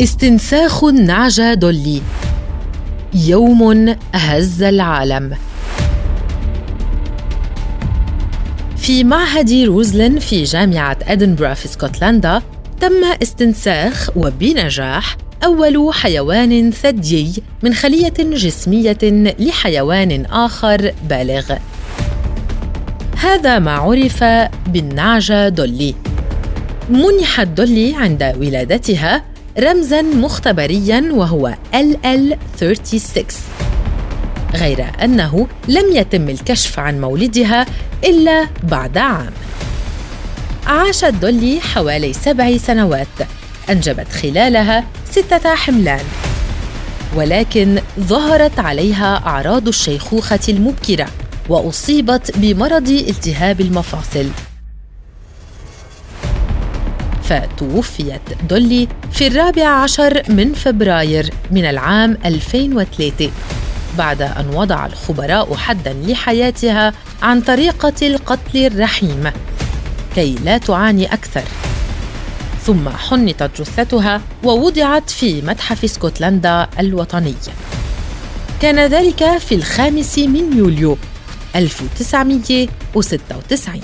استنساخ النعجة دولي يوم هز العالم في معهد روزلين في جامعة أدنبرا في اسكتلندا تم استنساخ وبنجاح أول حيوان ثديي من خلية جسمية لحيوان آخر بالغ. هذا ما عرف بالنعجة دولي. منحت دولي عند ولادتها رمزا مختبريا وهو LL36 غير أنه لم يتم الكشف عن مولدها إلا بعد عام. عاشت دولي حوالي سبع سنوات أنجبت خلالها ستة حملان ولكن ظهرت عليها أعراض الشيخوخة المبكرة وأصيبت بمرض التهاب المفاصل. فتوفيت دولي في الرابع عشر من فبراير من العام 2003 بعد أن وضع الخبراء حداً لحياتها عن طريقة القتل الرحيم كي لا تعاني أكثر. ثم حنطت جثتها ووضعت في متحف اسكتلندا الوطني. كان ذلك في الخامس من يوليو 1996